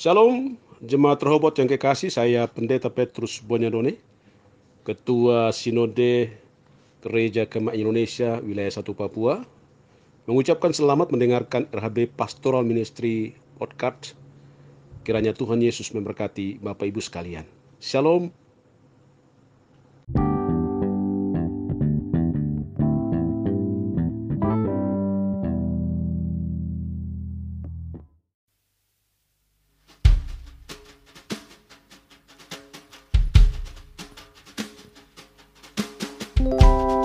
Shalom, jemaat Rehoboth yang kekasih, saya Pendeta Petrus Bonyadone, Ketua Sinode Gereja Kemah Indonesia Wilayah 1 Papua, mengucapkan selamat mendengarkan RHB Pastoral Ministry Podcast. Kiranya Tuhan Yesus memberkati Bapak Ibu sekalian. Shalom, you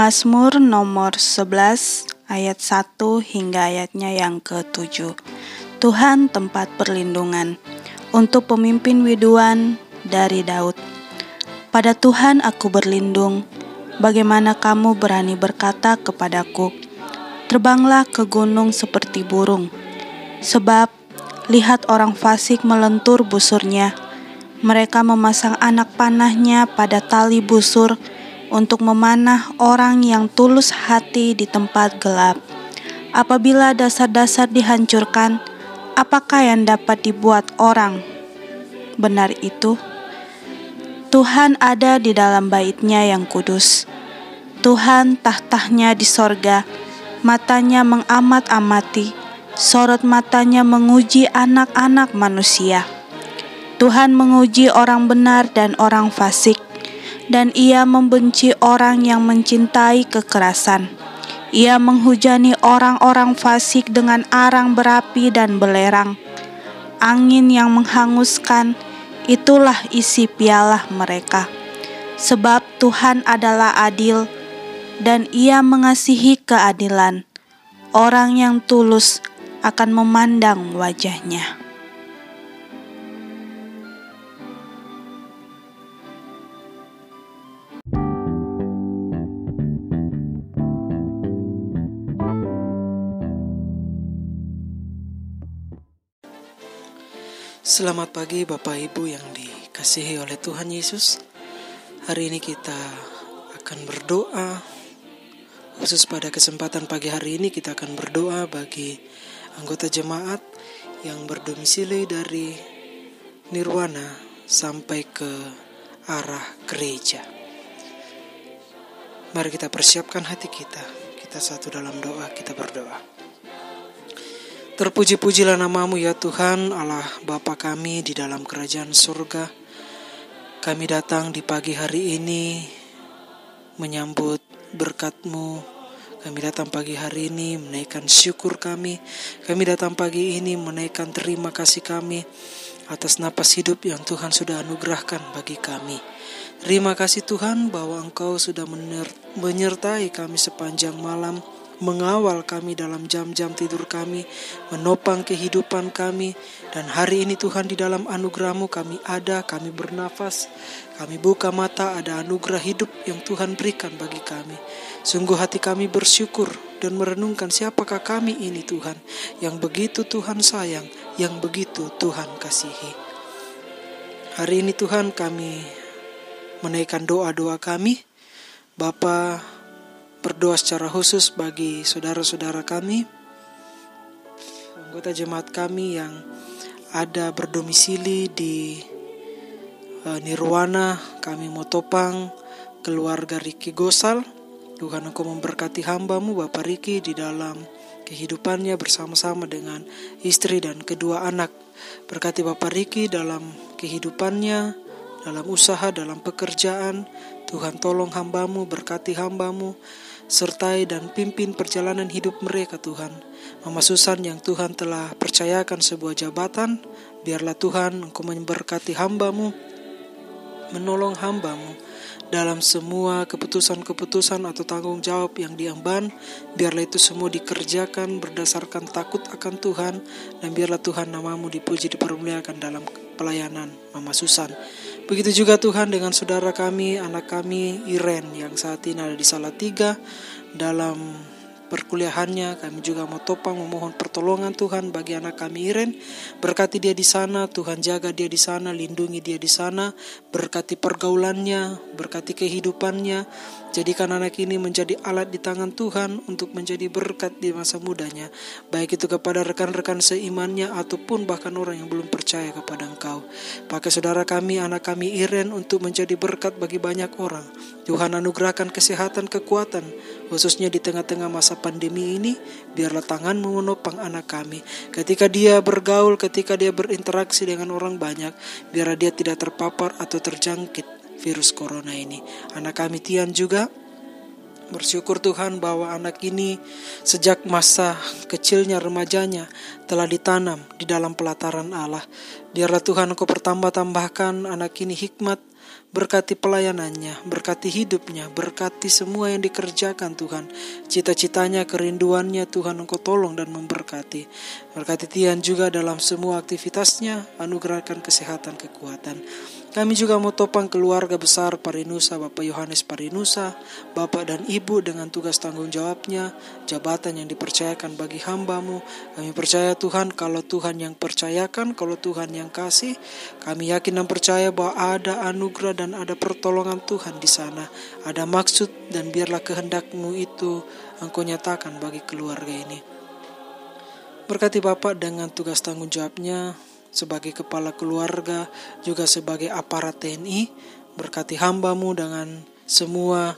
Mazmur nomor 11 ayat 1 hingga ayatnya yang ke-7. Tuhan tempat perlindungan untuk pemimpin widuan dari Daud. Pada Tuhan aku berlindung. Bagaimana kamu berani berkata kepadaku, "Terbanglah ke gunung seperti burung." Sebab lihat orang fasik melentur busurnya. Mereka memasang anak panahnya pada tali busur untuk memanah orang yang tulus hati di tempat gelap. Apabila dasar-dasar dihancurkan, apakah yang dapat dibuat orang? Benar itu. Tuhan ada di dalam baitnya yang kudus. Tuhan tahtanya di sorga, matanya mengamat-amati, sorot matanya menguji anak-anak manusia. Tuhan menguji orang benar dan orang fasik, dan ia membenci orang yang mencintai kekerasan. Ia menghujani orang-orang fasik dengan arang berapi dan belerang. Angin yang menghanguskan, itulah isi piala mereka. Sebab Tuhan adalah adil, dan Ia mengasihi keadilan. Orang yang tulus akan memandang wajahnya. Selamat pagi Bapak Ibu yang dikasihi oleh Tuhan Yesus. Hari ini kita akan berdoa. Khusus pada kesempatan pagi hari ini kita akan berdoa bagi anggota jemaat yang berdomisili dari Nirwana sampai ke arah gereja. Mari kita persiapkan hati kita. Kita satu dalam doa, kita berdoa. Terpuji-pujilah namamu ya Tuhan Allah Bapa kami di dalam kerajaan surga. Kami datang di pagi hari ini menyambut berkatmu. Kami datang pagi hari ini menaikkan syukur kami. Kami datang pagi ini menaikkan terima kasih kami atas napas hidup yang Tuhan sudah anugerahkan bagi kami. Terima kasih Tuhan bahwa Engkau sudah menyertai kami sepanjang malam mengawal kami dalam jam-jam tidur kami, menopang kehidupan kami, dan hari ini Tuhan di dalam anugerahmu kami ada, kami bernafas, kami buka mata, ada anugerah hidup yang Tuhan berikan bagi kami. Sungguh hati kami bersyukur dan merenungkan siapakah kami ini Tuhan, yang begitu Tuhan sayang, yang begitu Tuhan kasihi. Hari ini Tuhan kami menaikkan doa-doa kami, Bapa berdoa secara khusus bagi saudara-saudara kami, anggota jemaat kami yang ada berdomisili di uh, Nirwana, kami mau topang keluarga Riki Gosal. Tuhan Engkau memberkati hambamu Bapak Riki di dalam kehidupannya bersama-sama dengan istri dan kedua anak. Berkati Bapak Riki dalam kehidupannya, dalam usaha, dalam pekerjaan. Tuhan tolong hambamu, berkati hambamu, sertai dan pimpin perjalanan hidup mereka Tuhan. Mama Susan yang Tuhan telah percayakan sebuah jabatan, biarlah Tuhan Engkau memberkati hambamu, menolong hambamu dalam semua keputusan-keputusan atau tanggung jawab yang diemban, biarlah itu semua dikerjakan berdasarkan takut akan Tuhan, dan biarlah Tuhan namamu dipuji dipermuliakan dalam pelayanan Mama Susan. Begitu juga Tuhan dengan saudara kami, anak kami Iren yang saat ini ada di Salatiga dalam perkuliahannya. Kami juga mau topang memohon pertolongan Tuhan bagi anak kami Iren. Berkati dia di sana, Tuhan jaga dia di sana, lindungi dia di sana. Berkati pergaulannya, berkati kehidupannya. Jadikan anak ini menjadi alat di tangan Tuhan untuk menjadi berkat di masa mudanya. Baik itu kepada rekan-rekan seimannya ataupun bahkan orang yang belum percaya kepada Engkau. Pakai saudara kami, anak kami Iren untuk menjadi berkat bagi banyak orang. Tuhan anugerahkan kesehatan, kekuatan, khususnya di tengah-tengah masa pandemi ini, biarlah tanganmu menopang anak kami. Ketika dia bergaul, ketika dia berinteraksi dengan orang banyak, biarlah dia tidak terpapar atau terjangkit virus corona ini. Anak kami Tian juga bersyukur Tuhan bahwa anak ini sejak masa kecilnya remajanya telah ditanam di dalam pelataran Allah. Biarlah Tuhan Engkau pertambah-tambahkan anak ini hikmat, berkati pelayanannya, berkati hidupnya, berkati semua yang dikerjakan Tuhan. Cita-citanya, kerinduannya Tuhan Engkau tolong dan memberkati. Berkati Tian juga dalam semua aktivitasnya, anugerahkan kesehatan, kekuatan. Kami juga mau topang keluarga besar Parinusa, Bapak Yohanes Parinusa, Bapak dan Ibu dengan tugas tanggung jawabnya, jabatan yang dipercayakan bagi hambamu. Kami percaya Tuhan kalau Tuhan yang percayakan, kalau Tuhan yang kasih, kami yakin dan percaya bahwa ada anugerah dan ada pertolongan Tuhan di sana. Ada maksud dan biarlah kehendakmu itu engkau nyatakan bagi keluarga ini. Berkati Bapak dengan tugas tanggung jawabnya, sebagai kepala keluarga, juga sebagai aparat TNI, berkati hambamu dengan semua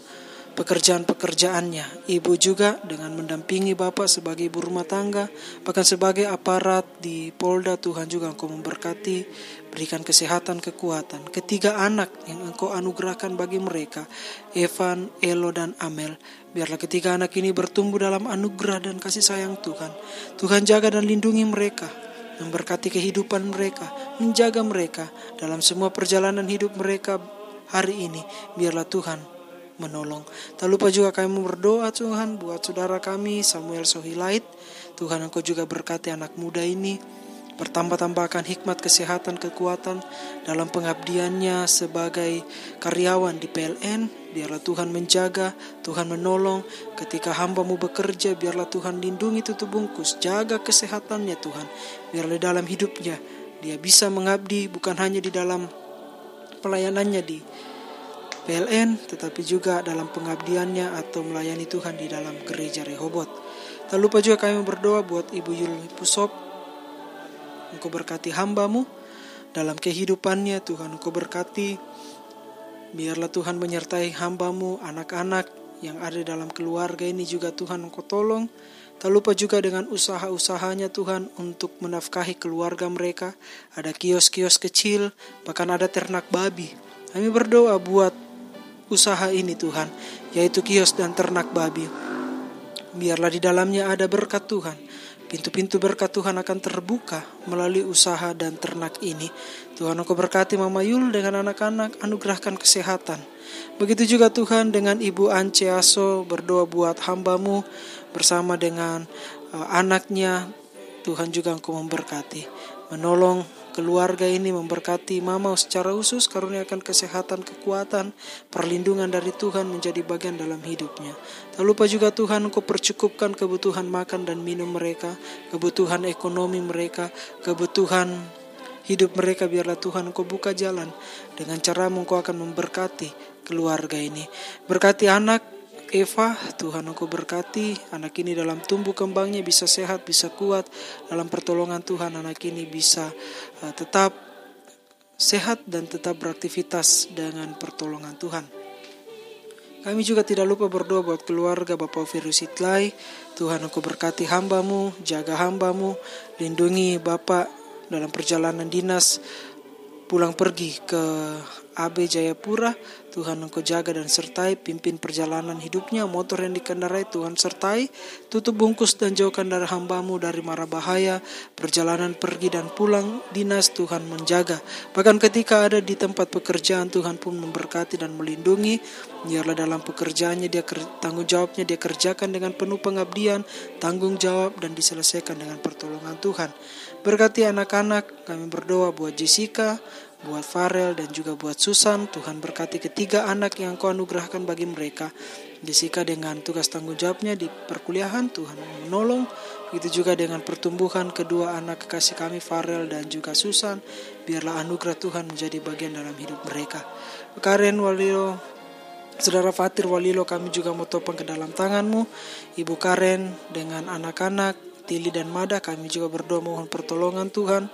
pekerjaan-pekerjaannya. Ibu juga dengan mendampingi Bapak sebagai ibu rumah tangga, bahkan sebagai aparat di Polda Tuhan juga Engkau memberkati, berikan kesehatan, kekuatan. Ketiga anak yang Engkau anugerahkan bagi mereka, Evan, Elo, dan Amel. Biarlah ketiga anak ini bertumbuh dalam anugerah dan kasih sayang Tuhan. Tuhan jaga dan lindungi mereka memberkati kehidupan mereka, menjaga mereka dalam semua perjalanan hidup mereka hari ini. Biarlah Tuhan menolong. Tak lupa juga kami berdoa Tuhan buat saudara kami Samuel Sohilait. Tuhan Engkau juga berkati anak muda ini Bertambah-tambahkan hikmat kesehatan kekuatan dalam pengabdiannya sebagai karyawan di PLN. Biarlah Tuhan menjaga, Tuhan menolong. Ketika hambamu bekerja, biarlah Tuhan lindungi tutup bungkus. Jaga kesehatannya Tuhan. Biarlah dalam hidupnya dia bisa mengabdi bukan hanya di dalam pelayanannya di PLN, tetapi juga dalam pengabdiannya atau melayani Tuhan di dalam gereja Rehobot. Tak lupa juga kami berdoa buat Ibu Yuli Pusop Engkau berkati hambamu dalam kehidupannya Tuhan Engkau berkati biarlah Tuhan menyertai hambamu anak-anak yang ada dalam keluarga ini juga Tuhan Engkau tolong Tak lupa juga dengan usaha-usahanya Tuhan untuk menafkahi keluarga mereka. Ada kios-kios kecil, bahkan ada ternak babi. Kami berdoa buat usaha ini Tuhan, yaitu kios dan ternak babi. Biarlah di dalamnya ada berkat Tuhan. Pintu-pintu berkat Tuhan akan terbuka melalui usaha dan ternak ini. Tuhan aku berkati Mama Yul dengan anak-anak, anugerahkan kesehatan. Begitu juga Tuhan dengan Ibu Ance Aso berdoa buat hambamu bersama dengan uh, anaknya. Tuhan juga engkau memberkati, menolong keluarga ini memberkati mama secara khusus karuniakan kesehatan, kekuatan, perlindungan dari Tuhan menjadi bagian dalam hidupnya. Tak lupa juga Tuhan engkau percukupkan kebutuhan makan dan minum mereka, kebutuhan ekonomi mereka, kebutuhan hidup mereka biarlah Tuhan engkau buka jalan dengan cara engkau akan memberkati keluarga ini. Berkati anak Eva, Tuhan Engkau berkati anak ini dalam tumbuh kembangnya bisa sehat, bisa kuat dalam pertolongan Tuhan anak ini bisa uh, tetap sehat dan tetap beraktivitas dengan pertolongan Tuhan. Kami juga tidak lupa berdoa buat keluarga Bapak Virus Itlai. Tuhan Engkau berkati hambamu, jaga hambamu, lindungi Bapak dalam perjalanan dinas pulang pergi ke AB Jayapura, Tuhan Engkau jaga dan sertai, pimpin perjalanan hidupnya, motor yang dikendarai Tuhan sertai, tutup bungkus dan jauhkan dari hambamu dari mara bahaya, perjalanan pergi dan pulang dinas Tuhan menjaga. Bahkan ketika ada di tempat pekerjaan Tuhan pun memberkati dan melindungi, biarlah dalam pekerjaannya dia tanggung jawabnya dia kerjakan dengan penuh pengabdian, tanggung jawab dan diselesaikan dengan pertolongan Tuhan. Berkati anak-anak, kami berdoa buat Jessica, buat Farel dan juga buat Susan. Tuhan berkati ketiga anak yang kau anugerahkan bagi mereka. Jessica dengan tugas tanggung jawabnya di perkuliahan, Tuhan menolong. Begitu juga dengan pertumbuhan kedua anak kekasih kami, Farel dan juga Susan. Biarlah anugerah Tuhan menjadi bagian dalam hidup mereka. Karen Walilo, Saudara Fatir Walilo kami juga mau topang ke dalam tanganmu. Ibu Karen dengan anak-anak, Tili dan Mada kami juga berdoa mohon pertolongan Tuhan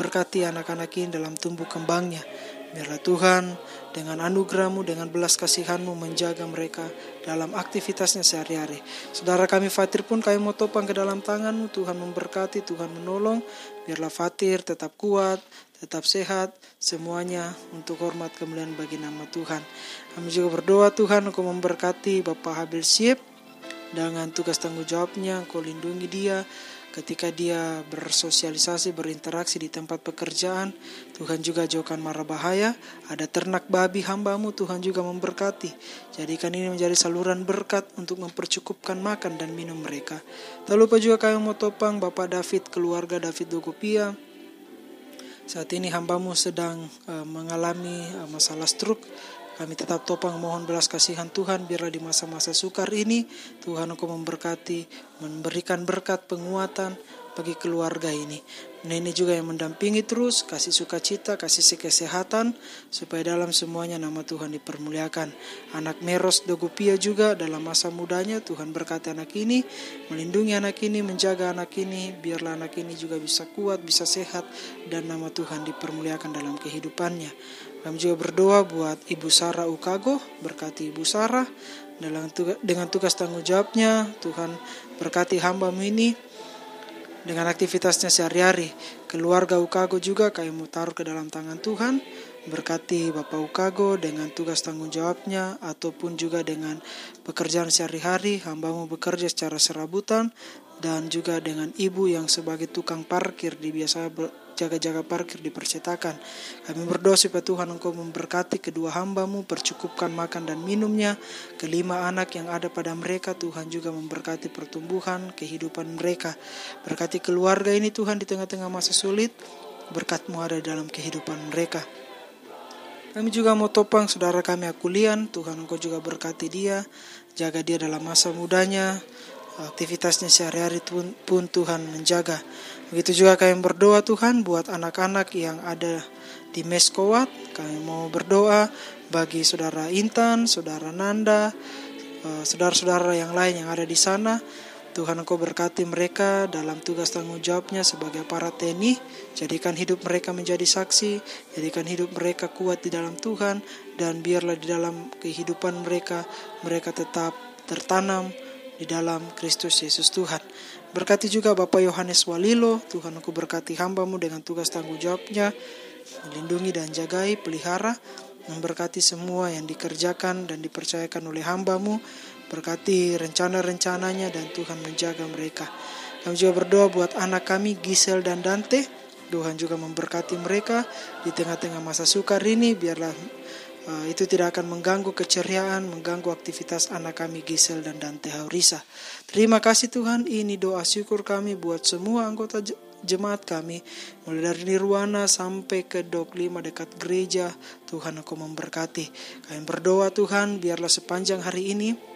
berkati anak-anak ini dalam tumbuh kembangnya. Biarlah Tuhan dengan anugerahmu, dengan belas kasihanmu menjaga mereka dalam aktivitasnya sehari-hari. Saudara kami Fatir pun kami mau topang ke dalam tanganmu, Tuhan memberkati, Tuhan menolong. Biarlah Fatir tetap kuat, tetap sehat, semuanya untuk hormat kemuliaan bagi nama Tuhan. Kami juga berdoa Tuhan untuk memberkati Bapak Habil Siep, dengan tugas tanggung jawabnya engkau lindungi dia. Ketika dia bersosialisasi berinteraksi di tempat pekerjaan Tuhan juga jauhkan marah bahaya. Ada ternak babi hambamu Tuhan juga memberkati. Jadikan ini menjadi saluran berkat untuk mempercukupkan makan dan minum mereka. Tak lupa juga kami mau topang Bapak David keluarga David Dogopia Saat ini hambamu sedang uh, mengalami uh, masalah stroke. Kami tetap topang mohon belas kasihan Tuhan biarlah di masa-masa sukar ini Tuhan Engkau memberkati, memberikan berkat penguatan bagi keluarga ini. Nenek juga yang mendampingi terus, kasih sukacita, kasih kesehatan, supaya dalam semuanya nama Tuhan dipermuliakan. Anak Meros Dogupia juga dalam masa mudanya, Tuhan berkati anak ini, melindungi anak ini, menjaga anak ini, biarlah anak ini juga bisa kuat, bisa sehat, dan nama Tuhan dipermuliakan dalam kehidupannya. Kami juga berdoa buat Ibu Sarah Ukago, berkati Ibu Sarah, dalam tugas, dengan tugas tanggung jawabnya, Tuhan berkati hambamu ini, dengan aktivitasnya sehari-hari. Keluarga Ukago juga kami mau taruh ke dalam tangan Tuhan. Berkati Bapak Ukago dengan tugas tanggung jawabnya ataupun juga dengan pekerjaan sehari-hari. Hambamu bekerja secara serabutan dan juga dengan ibu yang sebagai tukang parkir di biasa jaga-jaga parkir di percetakan. Kami berdoa supaya Tuhan Engkau memberkati kedua hambamu, percukupkan makan dan minumnya. Kelima anak yang ada pada mereka, Tuhan juga memberkati pertumbuhan, kehidupan mereka. Berkati keluarga ini Tuhan di tengah-tengah masa sulit, berkatmu ada dalam kehidupan mereka. Kami juga mau topang saudara kami Akulian, Tuhan Engkau juga berkati dia, jaga dia dalam masa mudanya, aktivitasnya sehari-hari pun, Tuhan menjaga. Begitu juga kami berdoa Tuhan buat anak-anak yang ada di Meskowat. Kami mau berdoa bagi saudara Intan, saudara Nanda, eh, saudara-saudara yang lain yang ada di sana. Tuhan Engkau berkati mereka dalam tugas tanggung jawabnya sebagai para TNI. Jadikan hidup mereka menjadi saksi, jadikan hidup mereka kuat di dalam Tuhan, dan biarlah di dalam kehidupan mereka, mereka tetap tertanam di dalam Kristus Yesus Tuhan. Berkati juga Bapak Yohanes Walilo, Tuhan aku berkati hambamu dengan tugas tanggung jawabnya, melindungi dan jagai, pelihara, memberkati semua yang dikerjakan dan dipercayakan oleh hambamu, berkati rencana-rencananya dan Tuhan menjaga mereka. Kami juga berdoa buat anak kami Gisel dan Dante, Tuhan juga memberkati mereka di tengah-tengah masa sukar ini, biarlah Uh, itu tidak akan mengganggu keceriaan, mengganggu aktivitas anak kami Gisel dan Dante Haurisa. Terima kasih Tuhan, ini doa syukur kami buat semua anggota jemaat kami, mulai dari Nirwana sampai ke Dok 5 dekat gereja. Tuhan aku memberkati. Kami berdoa Tuhan, biarlah sepanjang hari ini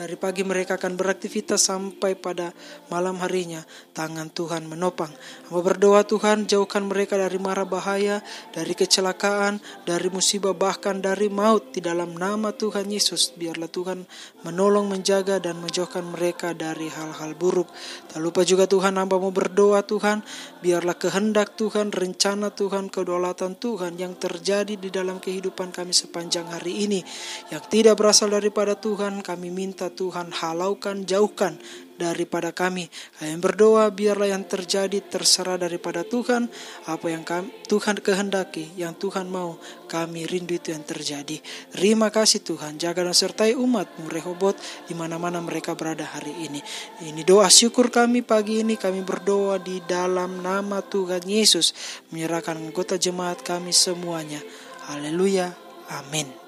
dari pagi mereka akan beraktivitas sampai pada malam harinya. Tangan Tuhan menopang. Hamba berdoa Tuhan jauhkan mereka dari mara bahaya, dari kecelakaan, dari musibah bahkan dari maut di dalam nama Tuhan Yesus. Biarlah Tuhan menolong, menjaga dan menjauhkan mereka dari hal-hal buruk. Tak lupa juga Tuhan hamba mau berdoa Tuhan. Biarlah kehendak Tuhan, rencana Tuhan, kedaulatan Tuhan yang terjadi di dalam kehidupan kami sepanjang hari ini. Yang tidak berasal daripada Tuhan kami minta Tuhan halaukan, jauhkan daripada kami. Kami berdoa biarlah yang terjadi terserah daripada Tuhan. Apa yang kami, Tuhan kehendaki, yang Tuhan mau, kami rindu itu yang terjadi. Terima kasih Tuhan, jaga dan sertai umatmu Rehobot di mana-mana mereka berada hari ini. Ini doa syukur kami pagi ini, kami berdoa di dalam nama Tuhan Yesus. Menyerahkan anggota jemaat kami semuanya. Haleluya. Amin.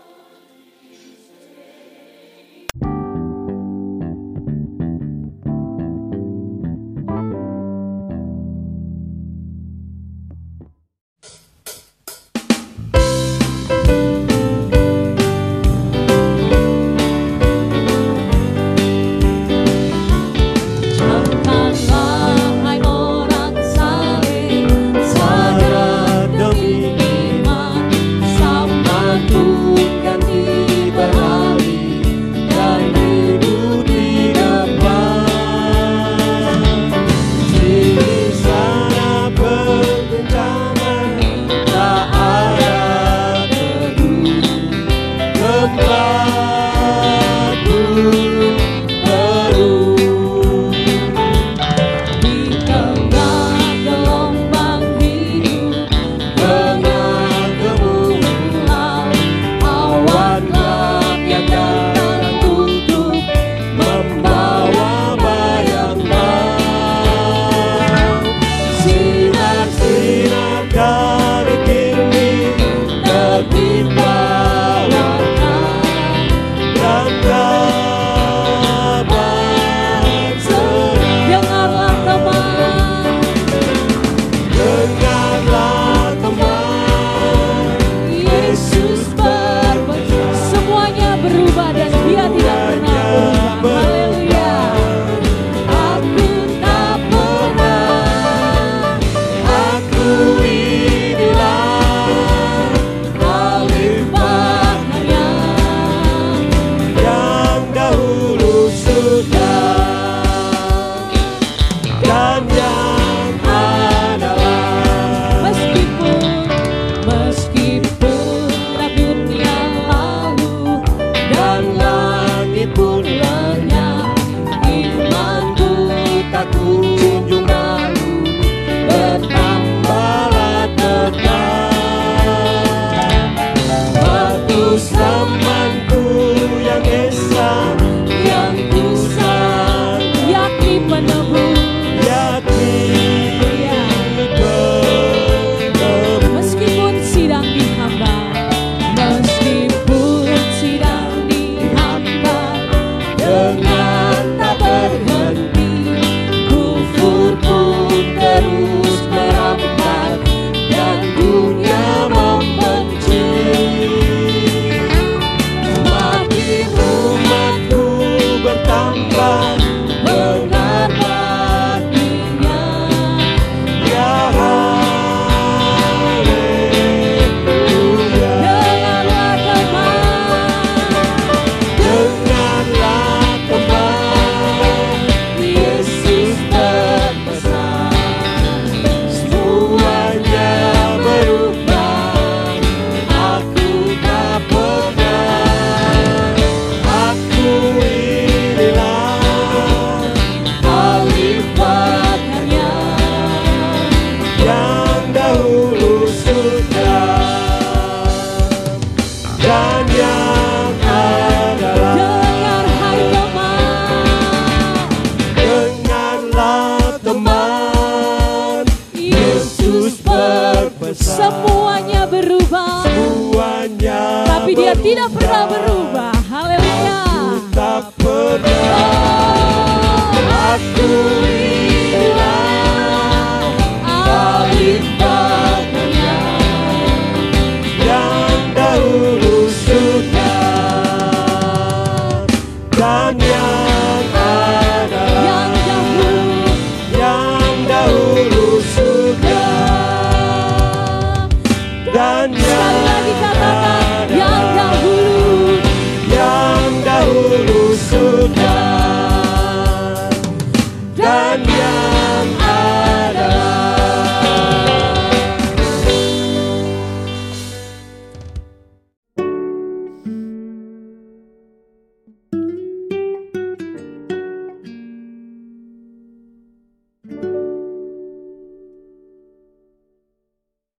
Yang